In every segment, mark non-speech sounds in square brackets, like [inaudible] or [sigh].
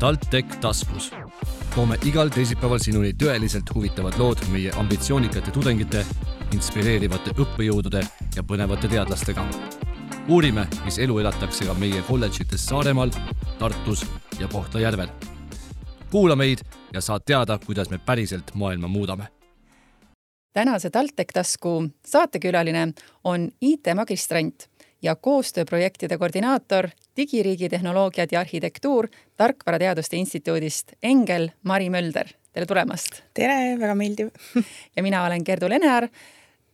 TalTech taskus. toome igal teisipäeval sinuni tõeliselt huvitavad lood meie ambitsioonikate tudengite, inspireerivate õppejõudude ja põnevate teadlastega. uurime, mis elu elatakse ka meie kolledžites Saaremaal, Tartus ja Kohtla-Järvel. kuula meid ja saad teada, kuidas me päriselt maailma muudame tänase TalTech tasku saatekülaline on IT-magistrant ja koostööprojektide koordinaator digiriigi tehnoloogiad ja arhitektuur Tarkvarateaduste Instituudist Engel Mari Mölder. tere tulemast! tere, väga meeldiv [laughs] ja mina olen Gerdu Lenear,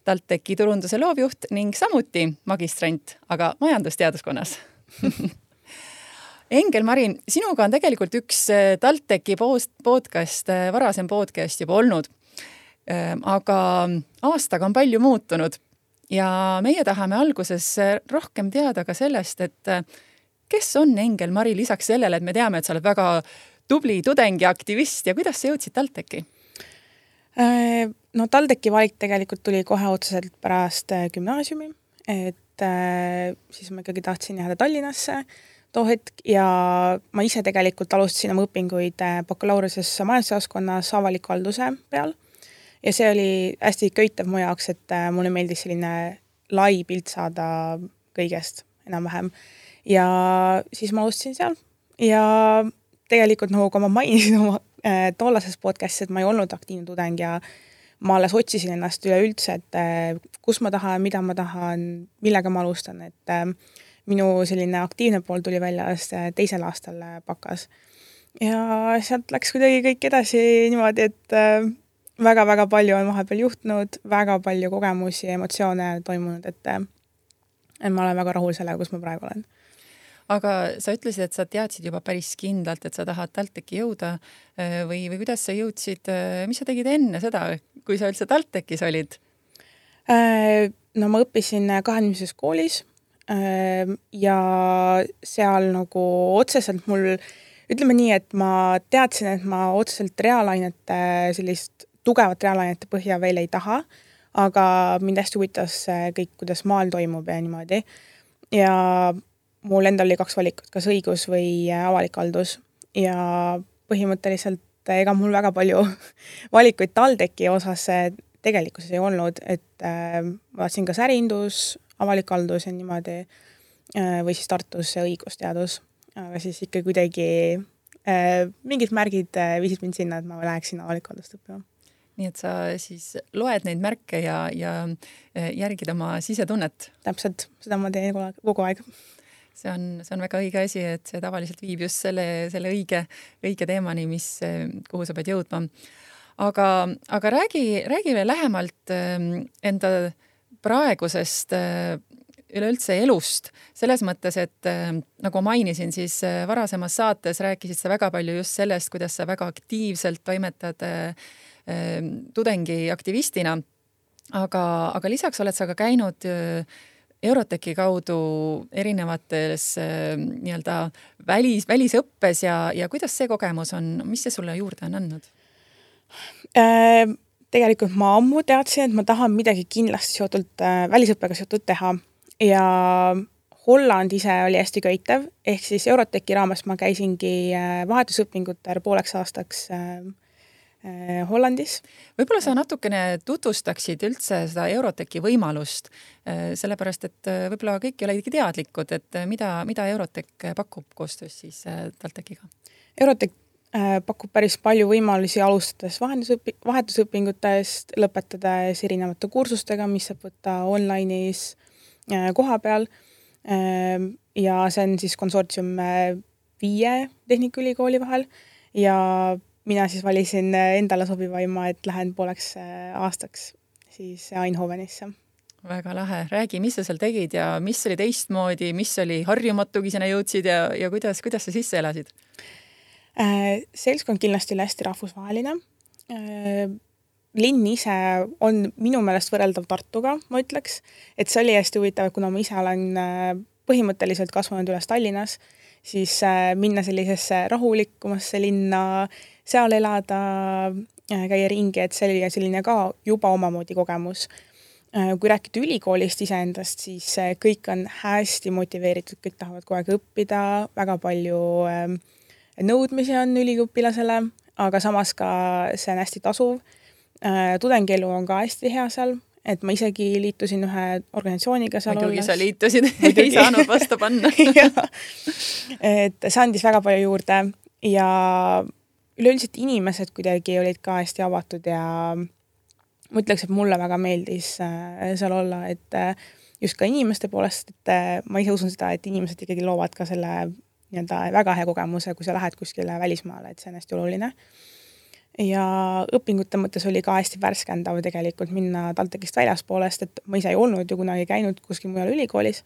TalTechi turunduse loovjuht ning samuti magistrant, aga majandusteaduskonnas [laughs] Engel Marin, sinuga on tegelikult üks äh, TalTechi podcast, äh, varasem podcast juba olnud. Äh, aga aastaga on palju muutunud ja meie tahame alguses rohkem teada ka sellest, et kes on Engel Mari lisaks sellele, et me teame, et sa oled väga tubli tudeng ja aktivist ja kuidas sa jõudsid TalTechi? Äh, no TalTechi valik tegelikult tuli kohe otseselt pärast äh, gümnaasiumi, et äh, siis ma ikkagi tahtsin jääda Tallinnasse too hetk ja ma ise tegelikult alustasin oma õpinguid bakalaureuse majandusjaoskonnas avaliku halduse peal ja see oli hästi köitev mu jaoks, et äh, mulle meeldis selline lai pilt saada kõigest enam-vähem. ja siis ma alustasin seal ja tegelikult nagu ka ma mainisin oma äh, tollases podcast'is, et ma ei olnud aktiivne tudeng ja ma alles otsisin ennast üleüldse, et äh, kus ma tahan, mida ma tahan, millega ma alustan, et äh, minu selline aktiivne pool tuli välja alles äh, teisel aastal äh, bakas. ja sealt läks kuidagi kõik edasi niimoodi, et äh, väga-väga palju on vahepeal juhtunud, väga palju kogemusi emotsioone toimunud, et et ma olen väga rahul sellega, kus ma praegu olen. aga sa ütlesid, et sa teadsid juba päris kindlalt, et sa tahad TalTechi jõuda või, või kuidas sa jõudsid, mis sa tegid enne seda, kui sa üldse TalTechis olid? Äh, no ma õppisin kahenimises koolis ja seal nagu otseselt mul ütleme nii, et ma teadsin, et ma otseselt reaalainete sellist tugevat reaalainete põhja veel ei taha, aga mind hästi huvitas kõik, kuidas maal toimub ja niimoodi. ja mul endal oli kaks valikut, kas õigus või avalik haldus. Ja põhimõtteliselt ega mul väga palju [laughs] valikuid TalTechi osas tegelikkuses ei olnud, et äh, vaatasin kas ärindus, avalik haldus ja niimoodi äh, või siis Tartus õigusteadus, aga siis ikka kuidagi äh, mingid märgid äh, viisid mind sinna, et ma läheksin avalikku haldust õppima nii et sa siis loed neid märke ja, ja e, järgid oma sisetunnet. täpselt, seda ma teen kogu aeg. see on, see on väga õige asi, et see tavaliselt viib just selle, selle õige, õige teemani, mis, e, kuhu sa pead jõudma. aga, aga räägi, räägi veel lähemalt e, enda praegusest üleüldse elust, selles mõttes, et nagu mainisin, siis varasemas saates rääkisid sa väga palju just sellest, kuidas sa väga aktiivselt toimetad tudengiaktivistina. aga, aga lisaks oled sa ka käinud äh, Eurotechi kaudu erinevates äh, nii-öelda välis, välisõppes ja, ja kuidas see kogemus on, mis see sulle juurde on andnud äh,? tegelikult ma ammu teadsin, et ma tahan midagi kindlasti seotult äh,, välisõppega seotud teha ja Holland ise oli hästi köitev, ehk siis Eurotechi raames ma käisingi äh, vahetusõpingutel pooleks aastaks Äh, Hollandis. võib-olla sa natukene tutvustaksid üldse seda Eurotechi võimalust, äh, sellepärast et äh, võib-olla kõik ei olegi teadlikud, et mida, mida Eurotech pakub koostöös siis TalTechiga? Eurotech pakub päris palju võimalusi, alustades vahendusõpi-, vahetusõpingutest, lõpetades erinevate kursustega, mis saab võtta online'is koha peal. ja see on siis konsortsium viie Tehnikaülikooli vahel ja mina siis valisin äh, endale sobivaima, et lähen pooleks äh, aastaks siis Eindhovenisse. väga lahe, räägi, mis sa seal tegid ja mis oli teistmoodi, mis oli harjumatu, kui sinna jõudsid ja, ja kuidas, kuidas sa sisse elasid äh,? seltskond kindlasti oli hästi rahvusvaheline linn ise on minu meelest võrreldav Tartuga, ma ütleks, et see oli hästi huvitav, kuna ma ise olen põhimõtteliselt kasvanud üles Tallinnas, siis minna sellisesse rahulikumasse linna seal elada, äh, käia ringi, et see oli selline ka juba omamoodi kogemus. Äh, kui rääkida ülikoolist iseendast, siis äh, kõik on hästi motiveeritud, kõik tahavad kogu aeg õppida, väga palju nõudmisi on üliõpilasele, aga samas ka see on hästi tasuv. tudengielu on ka hästi hea seal, et ma isegi liitusin ühe organisatsiooniga seal muidugi olles. sa liitusid [laughs] ei saanud vastu panna [laughs] et see andis väga palju juurde ja üleüldiselt inimesed kuidagi olid ka hästi avatud ja ma ütleks, et mulle väga meeldis äh, seal olla, et äh, just ka inimeste poolest, et äh, ma ise usun seda, et inimesed ikkagi loovad ka selle nii-öelda väga hea kogemuse, kui sa lähed kuskile välismaale, et see on hästi oluline. Ja õpingute mõttes oli ka hästi värskendav tegelikult minna TalTechist väljaspoolest, et ma ise ei olnud ju kunagi käinud kuskil mujal ülikoolis,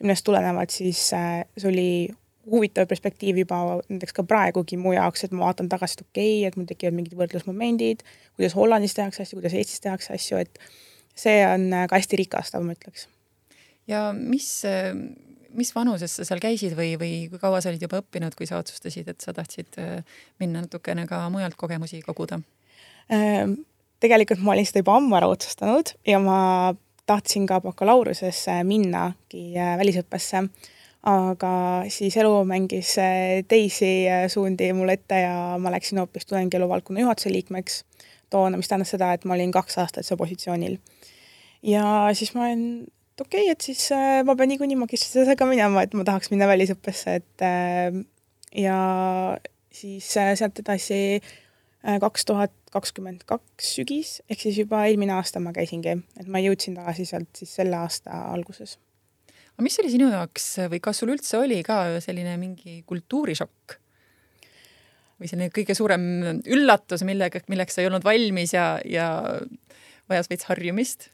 millest tulenevalt siis see oli huvitav perspektiiv juba näiteks ka praegugi mu jaoks, et ma vaatan tagasi, et okei okay,, et mul tekivad mingid võrdlusmomendid, kuidas Hollandis tehakse asju, kuidas Eestis tehakse asju, et see on äh, ka hästi rikastav, ma ütleks. ja mis äh, mis vanuses sa seal käisid või, või kui kaua sa olid juba õppinud, kui sa otsustasid, et sa tahtsid äh, minna natukene ka mujalt kogemusi koguda? Ähm, tegelikult ma olin seda juba ammu ära otsustanud ja ma tahtsin ka bakalaureusesse minnagi välisõppesse, aga siis elu mängis äh, teisi suundi mulle ette ja ma läksin hoopis tudengielu valdkonna juhatuse liikmeks toona, mis tähendas seda, et ma olin kaks aastat seal positsioonil. ja siis ma olen et okei okay,, et siis äh, ma pean niikuinii magistrisse ka minema, et ma tahaks minna välisõppesse, et ja siis sealt edasi kaks tuhat kakskümmend kaks sügis, ehk siis juba eelmine aasta ma käisingi, et ma jõudsin tagasi sealt siis selle aasta alguses. Aga mis oli sinu jaoks või kas sul üldse oli ka selline mingi kultuurishokk? või selline kõige suurem üllatus, millega, milleks sa ei olnud valmis ja, ja vajas veits harjumist?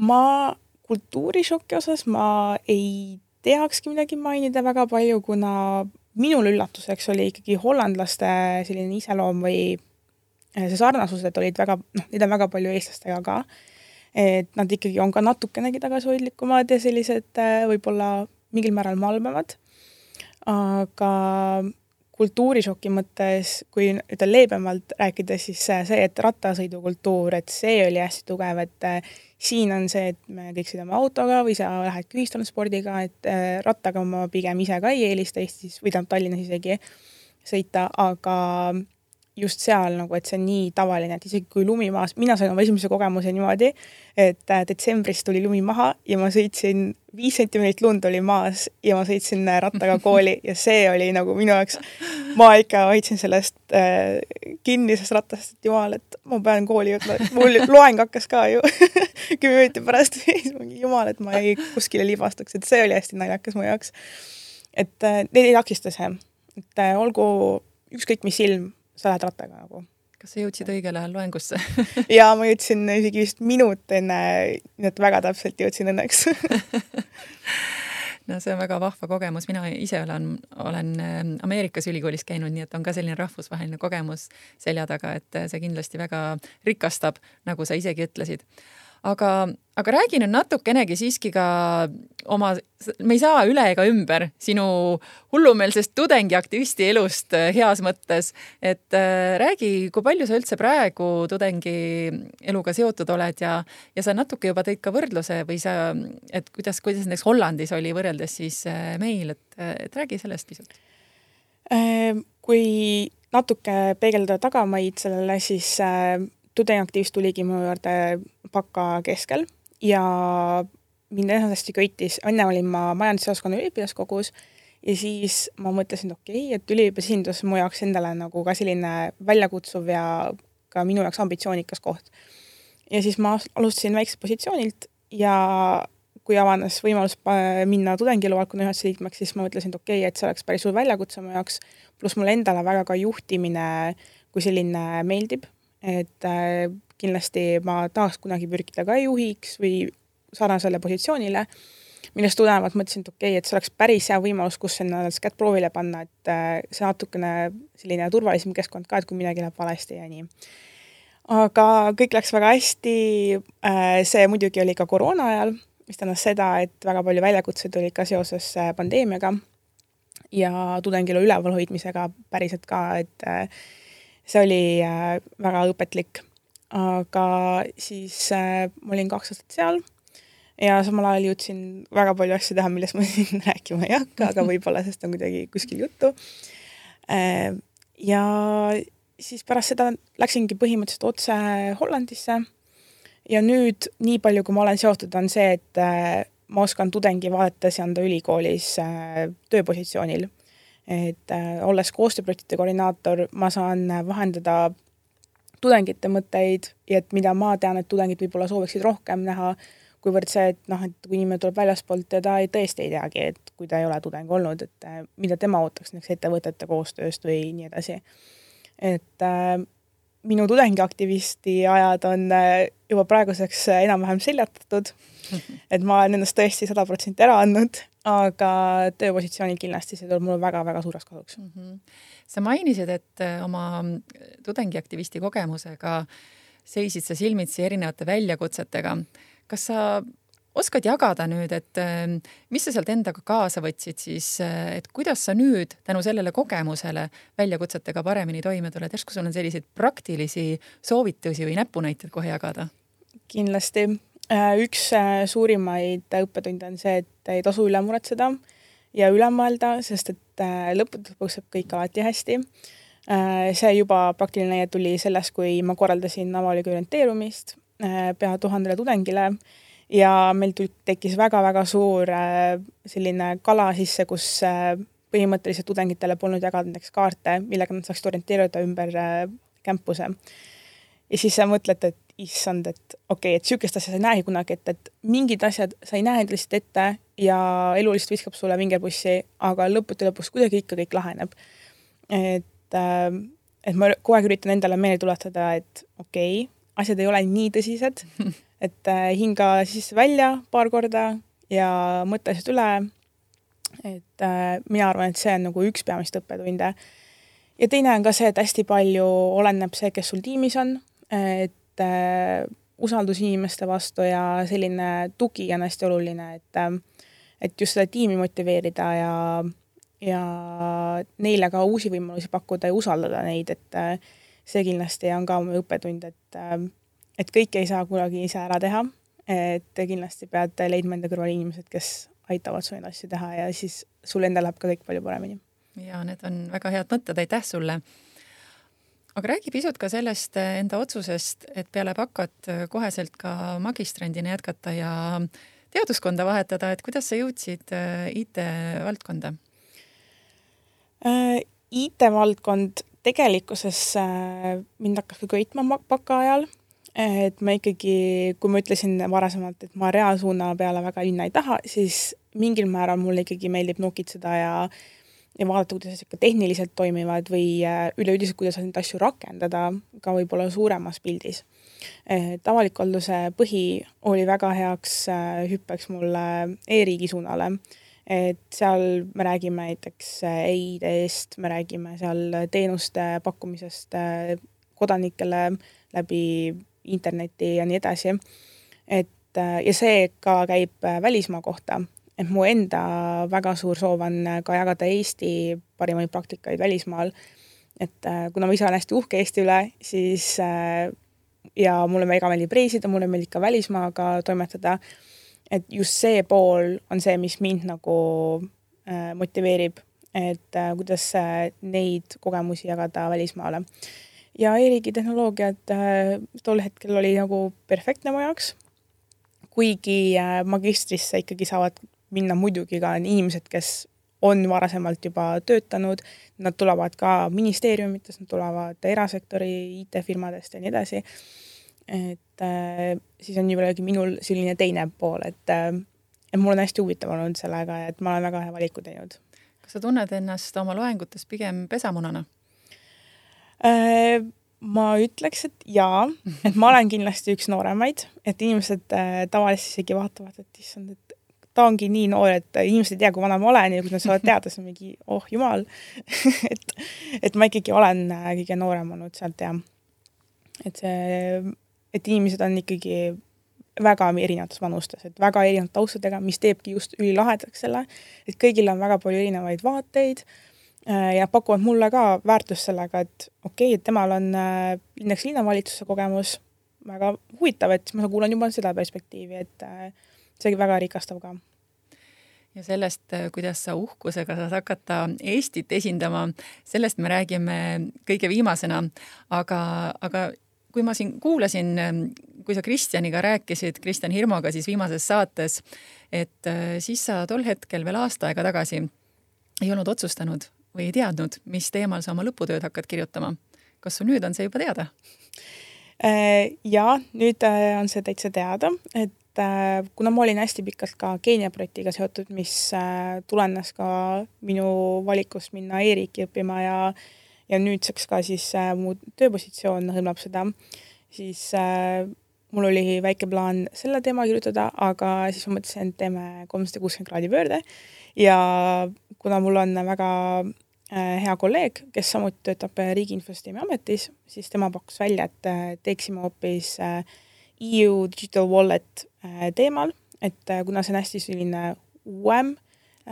ma kultuurishoki osas ma ei teakski midagi mainida väga palju, kuna minul üllatuseks oli ikkagi hollandlaste selline iseloom või see sarnasused olid väga, noh, neid on väga palju eestlastega ka. Et nad ikkagi on ka natukenegi tagasihoidlikumad ja sellised eh, võib-olla mingil määral malbevad. aga kultuurishoki mõttes, kui ütelda leebemalt rääkida, siis see, et rattasõidukultuur, et see oli hästi tugev, et äh, siin on see, et me kõik sõidame autoga või sa lähedki ühistranspordiga, et äh, rattaga ma pigem ise ka ei eelista Eestis või tähendab Tallinnas isegi sõita, aga just seal nagu, et see on nii tavaline, et isegi kui lumi maas, mina sain oma esimese kogemuse niimoodi, et äh, detsembris tuli lumi maha ja ma sõitsin, viis sentimeetrit lund oli maas ja ma sõitsin äh, rattaga [laughs] kooli ja see oli nagu minu jaoks, ma ikka hoidsin sellest äh, kinni, sellest rattast, et jumal, et ma pean kooli jõudma, mul [laughs] loeng hakkas ka ju [laughs] kümme minutit pärast, jumal, et ma ei kuskile libastuks, et see oli hästi naljakas mu jaoks. et äh, neid ei takista see, et äh, olgu ükskõik mis ilm sa lähed rattaga nagu. kas sa jõudsid õigel ajal loengusse? [laughs] Jaa, ma jõudsin isegi vist minut enne, nii et väga täpselt jõudsin õnneks. [laughs] No see on väga vahva kogemus, mina ise olen, olen äh, Ameerikas ülikoolis käinud, nii et on ka selline rahvusvaheline kogemus selja taga, et see kindlasti väga rikastab, nagu sa isegi ütlesid aga, aga räägi nüüd natukenegi siiski ka oma, me ei saa üle ega ümber sinu hullumeelsest tudengiaktivisti elust äh, heas mõttes. et äh, räägi, kui palju sa üldse praegu tudengieluga seotud oled ja, ja sa natuke juba tõid ka võrdluse või sa, et kuidas, kuidas näiteks Hollandis oli võrreldes siis äh, meil, et, et räägi sellest pisut. kui natuke peegeldada tagamaid sellele, siis tudengiaktivist tuligi mu juurde baka keskel ja mind enamasti köitis, enne olin ma majandusjaoskonna üliõpilaskogus ja siis ma mõtlesin, et okei okay,, et üliõpilasesindus mu jaoks endale nagu ka selline väljakutsuv ja ka minu jaoks ambitsioonikas koht. ja siis ma alustasin väikselt positsioonilt ja kui avanes võimalus minna tudengielu valdkonna juhatuse liikmeks, siis ma mõtlesin, et okei okay,, et see oleks päris suur väljakutse mu jaoks, pluss mulle endale väga ka juhtimine kui selline meeldib et äh, kindlasti ma tahaks kunagi pürgida ka juhiks või sarnasele positsioonile, millest tulenevalt mõtlesin, et okei okay,, et see oleks päris hea võimalus, kus ennast kätt proovile panna, et äh, see natukene selline turvalisem keskkond ka, et kui midagi läheb valesti ja nii. aga kõik läks väga hästi, äh, see muidugi oli ka koroona ajal, mis tähendas seda, et väga palju väljakutseid oli ka seoses pandeemiaga. Ja tudengielu ülevalhoidmisega päriselt ka, et see oli äh, väga õpetlik. aga siis äh, ma olin kaks aastat seal ja samal ajal jõudsin väga palju asju teha, millest ma [laughs] siin rääkima ei hakka, aga võib-olla sellest on kuidagi kuskil juttu. ja siis pärast seda läksingi põhimõtteliselt otse Hollandisse ja nüüd nii palju, kui ma olen seotud, on see, et ma oskan tudengi vaadates anda ülikoolis tööpositsioonil. Et olles koostööprojektide koordinaator, ma saan vahendada tudengite mõtteid ja et mida ma tean, et tudengid võib-olla sooviksid rohkem näha, kuivõrd see, et noh, et kui inimene tuleb väljaspoolt ja ta ei, tõesti ei teagi, et kui ta ei ole tudeng olnud, et äh, mida tema ootaks näiteks ettevõtete koostööst või nii edasi. et äh, minu tudengiaktivisti ajad on äh, juba praeguseks äh, enam-vähem seljatatud, [laughs] et ma olen ennast tõesti sada protsenti ära andnud, aga tööpositsioonil kindlasti see tuleb mulle väga-väga suureks kasuks mm. -hmm. sa mainisid, et oma tudengiaktivisti kogemusega seisid sa silmitsi erinevate väljakutsetega kas sa oskad jagada nüüd, et ähm, mis sa sealt endaga kaasa võtsid siis, äh, et kuidas sa nüüd tänu sellele kogemusele väljakutsetega paremini toime tuled, järsku sul on selliseid praktilisi soovitusi või näpunäiteid kohe jagada? kindlasti. Äh, üks äh, suurimaid õppetunde on see, et ei tasu üle muretseda ja üle mõelda, sest et lõppude lõpuks saab kõik alati hästi. see juba praktiline näide tuli sellest, kui ma korraldasin avaliku orienteerumist Äh, pea tuhandele tudengile ja meil tekkis väga-väga suur äh, selline kala sisse, kus äh, põhimõtteliselt tudengitele polnud jagada näiteks kaarte, millega nad saaksid orienteeruda ümber campus'e. ja siis sa mõtled, et issand, et okei okay,, et niisugust asja sa ei näegi kunagi ette, et mingid asjad sa ei näe lihtsalt ette ja elu lihtsalt viskab sulle vingerpussi, aga lõppude lõpuks kuidagi ikka kõik laheneb. et, et ma kogu aeg üritan endale meelde tuletada, et okei okay,, asjad ei ole nii tõsised, [laughs] et äh, hinga sisse-välja paar korda ja mõtle asjad üle. et äh, mina arvan, et see on nagu üks peamist õppetunde. ja teine on ka see, et hästi palju oleneb see, kes sul tiimis on, et äh, usaldus inimeste vastu ja selline tugi on hästi oluline, et et just seda tiimi motiveerida ja ja neile ka uusi võimalusi pakkuda ja usaldada neid, et see kindlasti on ka mu õppetund, et, et kõike ei saa kunagi ise ära teha. et kindlasti pead leidma enda kõrval inimesed, kes aitavad sul neid asju teha ja siis sul endal läheb ka kõik palju paremini. ja need on väga head mõtted, aitäh sulle. Aga räägi pisut ka sellest enda otsusest, et peale bakat koheselt ka magistrandina jätkata ja teaduskonda vahetada, et kuidas sa jõudsid äh, IT-valdkonda? Äh, IT-valdkond tegelikkuses äh, mind hakkas ka köitma baka ajal, et ma ikkagi, kui ma ütlesin varasemalt, et ma reaalsuuna peale väga minna ei taha, siis mingil määral mulle ikkagi meeldib nokitseda ja ja vaadata, kuidas asjad ka tehniliselt toimivad või äh, üleüldiselt, kuidas neid asju rakendada ka võib-olla suuremas pildis. et avaliku halduse põhi oli väga heaks äh, hüppeks mulle e-riigi suunale et seal me räägime näiteks äh, EID-st, me räägime seal teenuste pakkumisest kodanikele läbi interneti ja nii edasi. et ja see ka käib välismaa kohta, et mu enda väga suur soov on ka jagada Eesti parimaid praktikaid välismaal. et kuna ma ise olen hästi uhke Eesti üle, siis ja mulle väga meeldib reisida, mulle meeldib ka välismaaga toimetada et just see pool on see, mis mind nagu äh, motiveerib, et äh, kuidas äh, neid kogemusi jagada välismaale. ja e-riigi tehnoloogiad äh, tol hetkel oli nagu perfektne mu jaoks, kuigi äh, magistrisse ikkagi saavad minna muidugi ka inimesed, kes on varasemalt juba töötanud, nad tulevad ka ministeeriumitest, nad tulevad erasektori IT-firmadest ja nii edasi et äh, siis on jällegi minul selline teine pool, et äh, et mul on hästi huvitav olnud sellega et ma olen väga hea valiku teinud. kas sa tunned ennast oma loengutes pigem pesamunana äh,? ma ütleks, et jaa, [laughs] et ma olen kindlasti üks nooremaid, et inimesed äh, tavaliselt isegi vaatavad, et issand, et ta ongi nii noor, et inimesed ei tea, kui vana ma olen ja kui nad saavad teada, siis on mingi oh jumal. [laughs] Et, et ma ikkagi olen äh, kõige noorem olnud sealt ja et see et inimesed on ikkagi väga erinevates vanustes, et väga erinevate taustadega, mis teebki just ülilahedaks selle, et kõigil on väga palju erinevaid vaateid äh, ja pakuvad mulle ka väärtust sellega, et okei okay,, et temal on äh, näiteks linnavalitsuse kogemus, väga huvitav, et ma kuulan juba seda perspektiivi, et see väga rikastav ka. ja sellest, kuidas sa uhkusega saad hakata Eestit esindama, sellest me räägime kõige viimasena. aga, aga kui ma siin kuulasin, kui sa Kristjaniga rääkisid, Kristjan Hirmuga siis viimases saates, et siis sa tol hetkel veel aasta aega tagasi ei olnud otsustanud või ei teadnud, mis teemal sa oma lõputööd hakkad kirjutama. kas sul nüüd on see juba teada? Äh, ja nüüd äh, on see täitsa teada, et äh, kuna ma olin hästi pikalt ka Keenia projektiga seotud, mis tulenes ka minu valikust minna e-riiki õppima ja ja nüüdseks ka siis mu tööpositsioon hõlmab seda, siis mul oli väike plaan selle teema kirjutada, aga siis ma mõtlesin, et teeme kolmsada kuuskümmend kraadi pöörde. Ja kuna mul on väga Äh, hea kolleeg, kes samuti töötab Riigi Infosüsteemi Ametis, siis tema pakkus välja, et äh, teeksime hoopis äh, EU Digital Wallet teemal, et kuna see on hästi selline uuem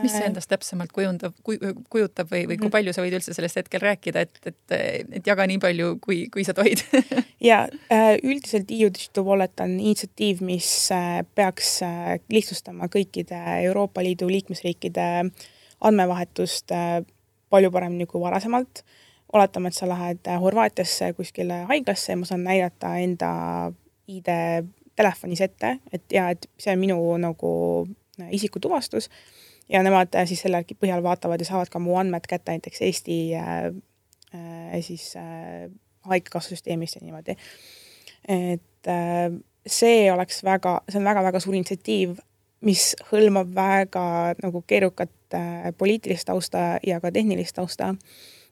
mis see endast täpsemalt kujundab, kujutab või, või kui mhm. palju sa võid üldse sellest hetkel rääkida, et, et, et jaga nii palju, kui, kui sa tohid [laughs] ja üldiselt EU Digital Wallet on initsiatiiv, mis peaks lihtsustama kõikide Euroopa Liidu liikmesriikide andmevahetust palju paremini kui varasemalt. oletame, et sa lähed Horvaatiasse kuskile haiglasse ja ma saan näidata enda ID telefonis ette, et ja et see on minu nagu isikutuvastus ja nemad siis selle põhjal vaatavad ja saavad ka mu andmed kätte näiteks Eesti äh, äh, siis äh, haigekassasüsteemist ja niimoodi. et äh, see oleks väga, see on väga-väga suur initsiatiiv, mis hõlmab väga nagu keerukat äh, poliitilist tausta ja ka tehnilist tausta.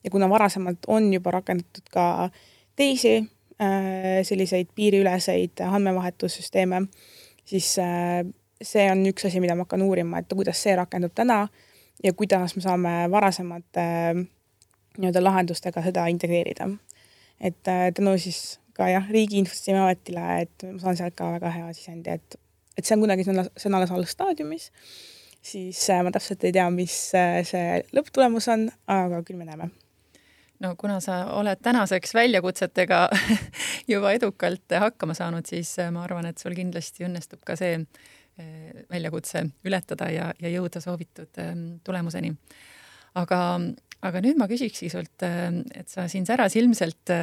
ja kuna varasemalt on juba rakendatud ka teisi äh, selliseid piiriüleseid andmevahetussüsteeme, siis äh, see on üks asi, mida ma hakkan uurima, et kuidas see rakendub täna ja kuidas me saame varasemate äh, nii-öelda lahendustega seda integreerida. et äh, tänu siis ka jah, Riigi Infosüsteemi Ametile, et ma saan sealt ka väga hea sisendi, et et see on kunagi, see on alles algstaadiumis, siis äh, ma täpselt ei tea, mis äh, see lõpptulemus on, aga küll me näeme no kuna sa oled tänaseks väljakutsetega [laughs] juba edukalt hakkama saanud, siis äh, ma arvan, et sul kindlasti õnnestub ka see väljakutse ületada ja, ja jõuda soovitud ähm, tulemuseni. aga, aga nüüd ma küsikski sult, et sa siin säras ilmselt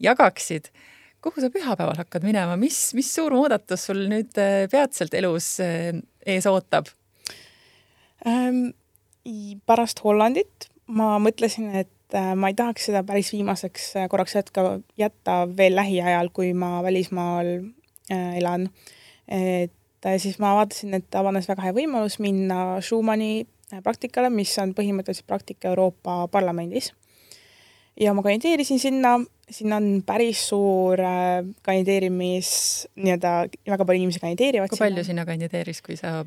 jagaksid äh, kuhu sa pühapäeval hakkad minema, mis, mis suur muudatus sul nüüd äh, peatselt elus äh, ees ootab ähm,? pärast Hollandit ma mõtlesin, et äh, ma ei tahaks seda päris viimaseks korraks jätka, jätta veel lähiajal, kui ma välismaal äh, elan. et äh, siis ma vaatasin, et avanes väga hea võimalus minna Schumanni praktikale, mis on põhimõtteliselt praktika Euroopa Parlamendis. ja ma kandideerisin sinna siin on päris suur äh, kandideerimis, nii-öelda väga palju inimesi kandideerivad. kui palju sinna kandideeris, kui sa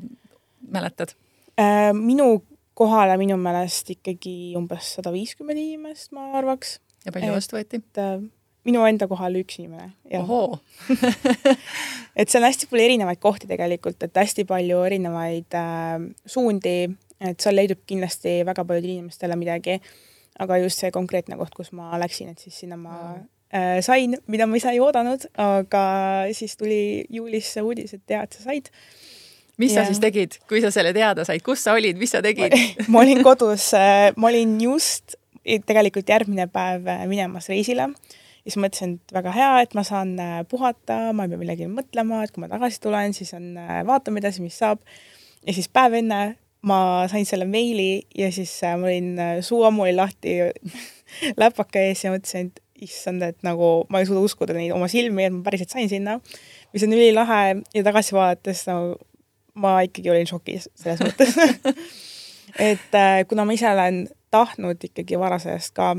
mäletad äh,? minu kohale minu meelest ikkagi umbes sada viiskümmend inimest, ma arvaks. ja palju vastu võeti? Äh, minu enda kohal üks inimene. [laughs] et see on hästi palju erinevaid kohti tegelikult, et hästi palju erinevaid äh, suundi, et seal leidub kindlasti väga paljudele inimestele midagi äh, aga just see konkreetne koht, kus ma läksin, et siis sinna ma äh, sain, mida ma ise ei oodanud, aga siis tuli juulis see uudis, et tead, sa said. Mis ja... sa siis tegid, kui sa selle teada said, kus sa olid, mis sa tegid? [laughs] Ma olin kodus äh,, ma olin just tegelikult järgmine päev äh, minemas reisile. Siis mõtlesin, et väga hea, et ma saan äh, puhata, ma ei pea millegi mõtlema, et kui ma tagasi tulen, siis on, äh, vaatame edasi, mis saab. ja siis päev enne ma sain selle meili ja siis äh, ma olin, äh, suu ammu oli lahti [laughs] läpaka ees ja mõtlesin, et issand, et nagu ma ei suuda uskuda neid oma silmi, et ma päriselt sain sinna, mis on ülilahe ja tagasi vaadates nagu ma ikkagi olin šokis selles mõttes [laughs] et äh, kuna ma ise olen tahtnud ikkagi varasest ka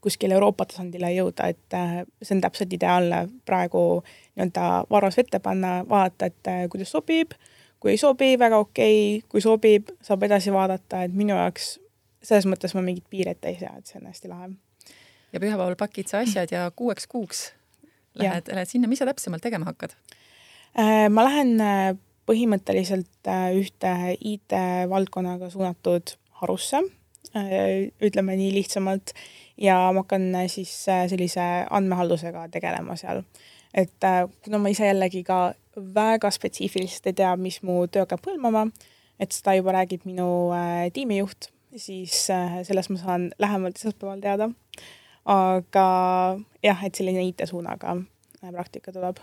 kuskile Euroopa tasandile jõuda, et äh, see on täpselt ideaalne praegu nii-öelda varas ette panna, vaadata, et äh, kuidas sobib kui ei sobi, väga okei okay., kui sobib, saab edasi vaadata, et minu jaoks selles mõttes ma mingit piiri ette ei sea, et see on hästi lahe. ja pühapäeval pakid sa asjad ja kuueks kuuks lähed, lähed sinna, mis sa täpsemalt tegema hakkad? Ma lähen äh, põhimõtteliselt äh, ühte IT-valdkonnaga suunatud harusse, ütleme nii lihtsamalt, ja ma hakkan siis sellise andmehaldusega tegelema seal. et kuna ma ise jällegi ka väga spetsiifiliselt ei tea, mis mu töö hakkab hõlmama, et seda juba räägib minu äh, tiimijuht, siis äh, sellest ma saan lähemalt esmaspäeval teada. aga jah, et selline IT-suunaga äh, praktika tuleb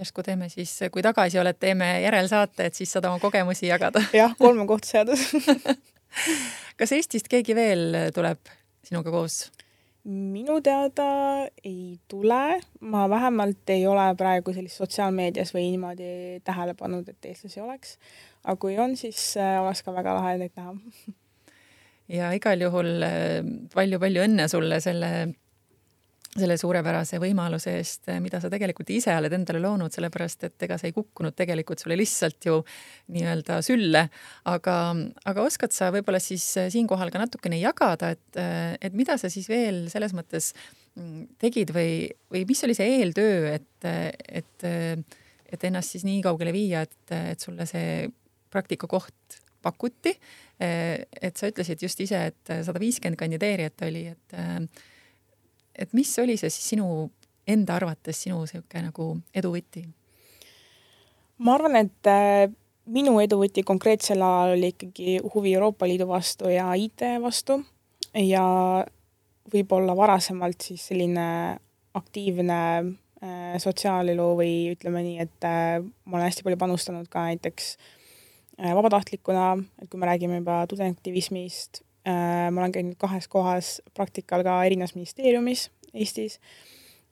järsku teeme siis, kui tagasi oled, teeme järelsaate, et siis saad oma kogemusi jagada. [laughs] jah, kolme kohtuseadus [laughs] kas Eestist keegi veel tuleb sinuga koos? minu teada ei tule, ma vähemalt ei ole praegu sellist sotsiaalmeedias või niimoodi tähele pannud, et eestlasi oleks. aga kui on, siis äh, oleks ka väga lahe neid näha. [laughs] ja igal juhul palju-palju äh, õnne sulle selle selle suurepärase võimaluse eest, mida sa tegelikult ise oled endale loonud, sellepärast et ega see ei kukkunud tegelikult sulle lihtsalt ju nii-öelda sülle. aga, aga oskad sa võib-olla siis siinkohal ka natukene jagada, et, et mida sa siis veel selles mõttes tegid või, või mis oli see eeltöö, et, et, et ennast siis nii kaugele viia, et, et sulle see praktikakoht pakuti. et sa ütlesid just ise, et sada viiskümmend kandideerijat oli, et et mis oli see siis sinu enda arvates sinu sihuke nagu eduvõti? ma arvan, et äh, minu eduvõti konkreetsel ajal oli ikkagi huvi Euroopa Liidu vastu ja IT vastu ja võib-olla varasemalt siis selline aktiivne äh, sotsiaalelu või ütleme nii, et äh, ma olen hästi palju panustanud ka näiteks vabatahtlikuna, et kui me räägime juba tudengiaktivismist ma olen käinud kahes kohas praktikal ka erinevas ministeeriumis Eestis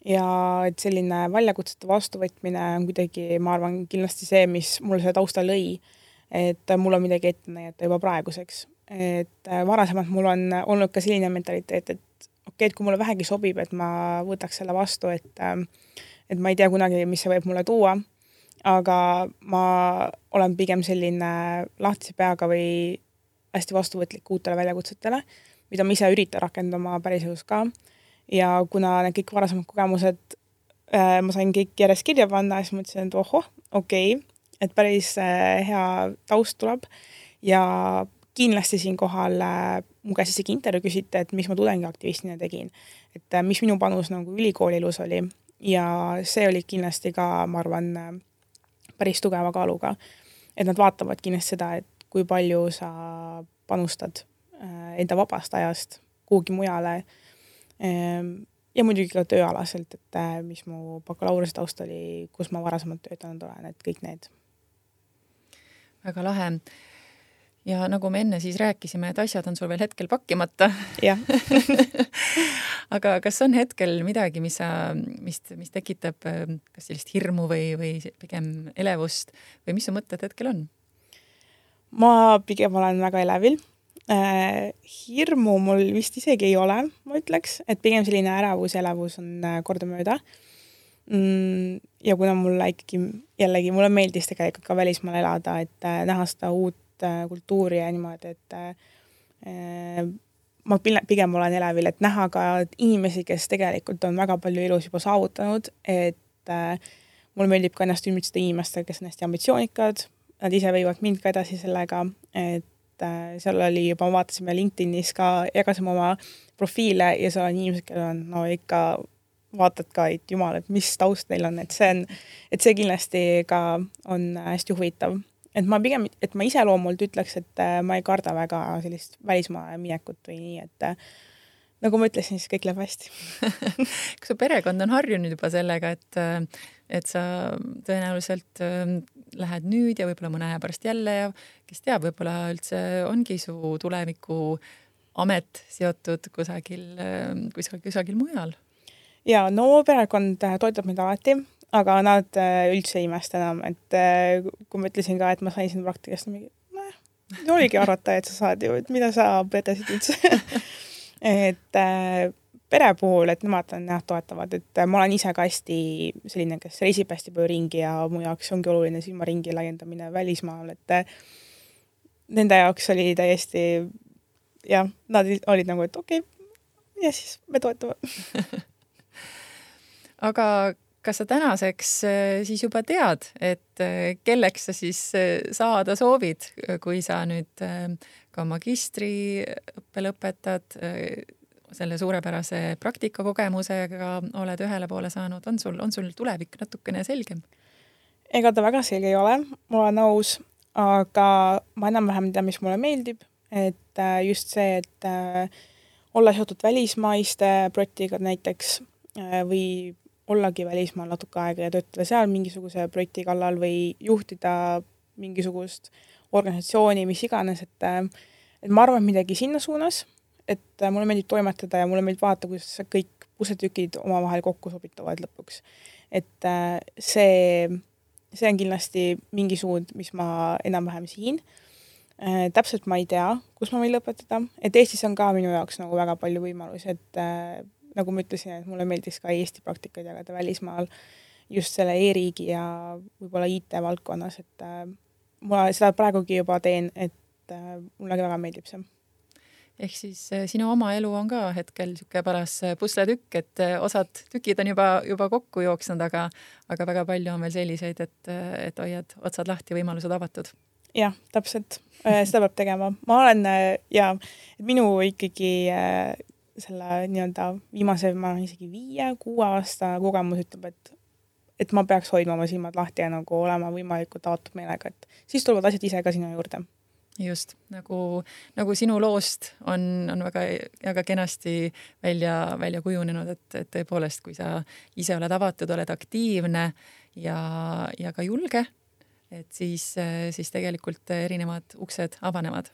ja et selline väljakutsete vastuvõtmine on kuidagi, ma arvan, kindlasti see, mis mulle selle tausta lõi. et mul on midagi ette näidata juba praeguseks. et äh, varasemalt mul on olnud ka selline mentaliteet, et okei okay,, et kui mulle vähegi sobib, et ma võtaks selle vastu, et äh, et ma ei tea kunagi, mis see võib mulle tuua, aga ma olen pigem selline lahtise peaga või hästi vastuvõtlik uutele väljakutsetele, mida ma ise üritan rakendama päriselus ka. ja kuna need kõik varasemad kogemused äh, ma sain kõik järjest kirja panna, siis mõtlesin, et ohoh, okei okay,, et päris äh, hea taust tuleb ja kindlasti siinkohal äh, mu käest isegi intervjuu küsiti, et mis ma tudengiaktivistina tegin. et äh, mis minu panus nagu ülikooli elus oli ja see oli kindlasti ka, ma arvan äh,, päris tugeva kaaluga. et nad vaatavad kindlasti seda, et kui palju sa panustad äh, enda vabast ajast kuhugi mujale. Ähm, ja muidugi ka tööalaselt, et äh, mis mu bakalaureuse taust oli, kus ma varasemalt töötanud olen, et kõik need. väga lahe ja nagu me enne siis rääkisime, et asjad on sul veel hetkel pakkimata. jah [laughs] aga kas on hetkel midagi, mis sa, mis, mis tekitab kas sellist hirmu või, või pigem elevust või mis su mõtted hetkel on? Ma pigem olen väga elevil äh,. hirmu mul vist isegi ei ole, ma ütleks, et pigem selline ärevus, elevus on äh, kordamööda mm,. ja kuna mulle ikkagi jällegi, mulle meeldis tegelikult ka välismaal elada, et äh, näha seda uut kultuuri ja niimoodi, et ma pigem olen elevil, et näha ka inimesi, kes tegelikult on väga palju elus juba saavutanud, et mulle meeldib ka ennast ümbritseda inimestega, kes on hästi ambitsioonikad, nad ise viivad mind ka edasi sellega, et äh, seal oli juba, vaatasime LinkedInis ka, jagasime oma profiile ja seal on inimesed, kellel on no ikka vaatad ka, et jumal, et mis taust neil on, et see on, et see kindlasti ka on hästi huvitav. et ma pigem, et ma iseloomult ütleks, et äh, ma ei karda väga sellist välismaale minekut või nii, et äh, nagu ma ütlesin, siis kõik läheb hästi [laughs] kas su perekond on harjunud juba sellega, et, et sa tõenäoliselt ähm, lähed nüüd ja võib-olla mõne aja pärast jälle ja kes teab, võib-olla üldse ongi su tuleviku amet seotud kusagil, ähm, kusagil, kusagil mujal? ja no perekond toetab mind alati, aga nad äh, üldse ei imesta enam, et äh, kui ma ütlesin ka, et ma sain siin praktikast, mingi, noh, oligi arvata, et sa saad ju, et mida sa pedesid üldse [laughs] et äh, pere puhul, et nemad on jah, toetavad, et äh, ma olen ise ka hästi selline, kes reisib hästi palju ringi ja mu jaoks ongi oluline silmaringi laiendamine välismaal, et äh, nende jaoks oli täiesti jah, nad olid nagu, et okei okay,, ja siis me toetame. [laughs] Aga kas sa tänaseks äh, siis juba tead, et kelleks sa siis saada soovid, kui sa nüüd ka magistriõppe lõpetad, selle suurepärase praktikakogemusega oled ühele poole saanud, on sul, on sul tulevik natukene selgem? ega ta väga selge ei ole, ma olen nõus, aga ma enam-vähem tean, mis mulle meeldib, et äh, just see, et äh, olla seotud välismaiste projektiga näiteks äh, või ollagi välismaal natuke aega ja töötada seal mingisuguse projekti kallal või juhtida mingisugust organisatsiooni, mis iganes, et et ma arvan, et midagi sinna suunas, et mulle meeldib toimetada ja mulle meeldib vaadata, kuidas kõik pusletükid omavahel kokku sobituvad lõpuks. et see, see on kindlasti mingi suund, mis ma enam-vähem siin äh,. täpselt ma ei tea, kus ma võin lõpetada, et Eestis on ka minu jaoks nagu väga palju võimalusi, et äh, nagu ma ütlesin, et mulle meeldiks ka Eesti praktikaid jagada välismaal just selle e-riigi ja võib-olla IT-valdkonnas, et äh, ma seda praegugi juba teen, et äh, mulle väga meeldib see ehk siis äh, sinu oma elu on ka hetkel niisugune paras äh, pusletükk, et äh, osad tükid on juba, juba kokku jooksnud, aga, aga väga palju on veel selliseid, et, et hoiad otsad lahti, võimalused avatud. jah, täpselt, seda peab tegema. ma olen ja minu ikkagi selle nii-öelda viimase, ma isegi viie-kuue aasta kogemus ütleb, et et ma peaks hoidma oma silmad lahti ja nagu olema võimalikult avatud meelega, et siis tulevad asjad ise ka sinu juurde just nagu, nagu sinu loost on, on väga, väga kenasti välja, välja kujunenud, et, et tõepoolest, kui sa ise oled avatud, oled aktiivne ja, ja ka julge, et siis, siis tegelikult erinevad uksed avanevad.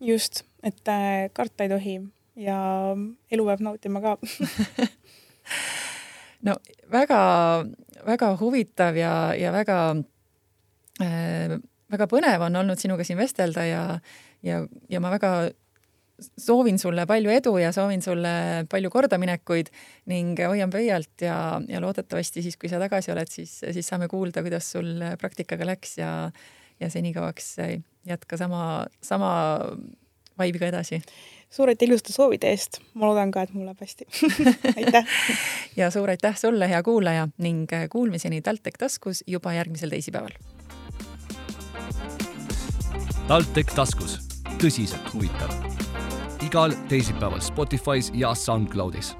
just, et äh, karta ei tohi ja elu peab nautima ka [laughs] no väga-väga huvitav ja, ja väga äh, väga põnev on olnud sinuga siin vestelda ja, ja, ja ma väga soovin sulle palju edu ja soovin sulle palju kordaminekuid ning hoian pöialt ja, ja loodetavasti siis, kui sa tagasi oled, siis, siis saame kuulda, kuidas sul praktikaga läks ja, ja senikauaks jätka sama, sama vaibiga edasi. suur aitäh iluste soovide eest, ma loodan ka, et mul läheb hästi [laughs] aitäh! ja suur aitäh sulle, hea kuulaja ning kuulmiseni TalTech taskus juba järgmisel teisipäeval TalTech taskus, tõsiselt huvitav. igal teisipäeval Spotify's ja SoundCloudis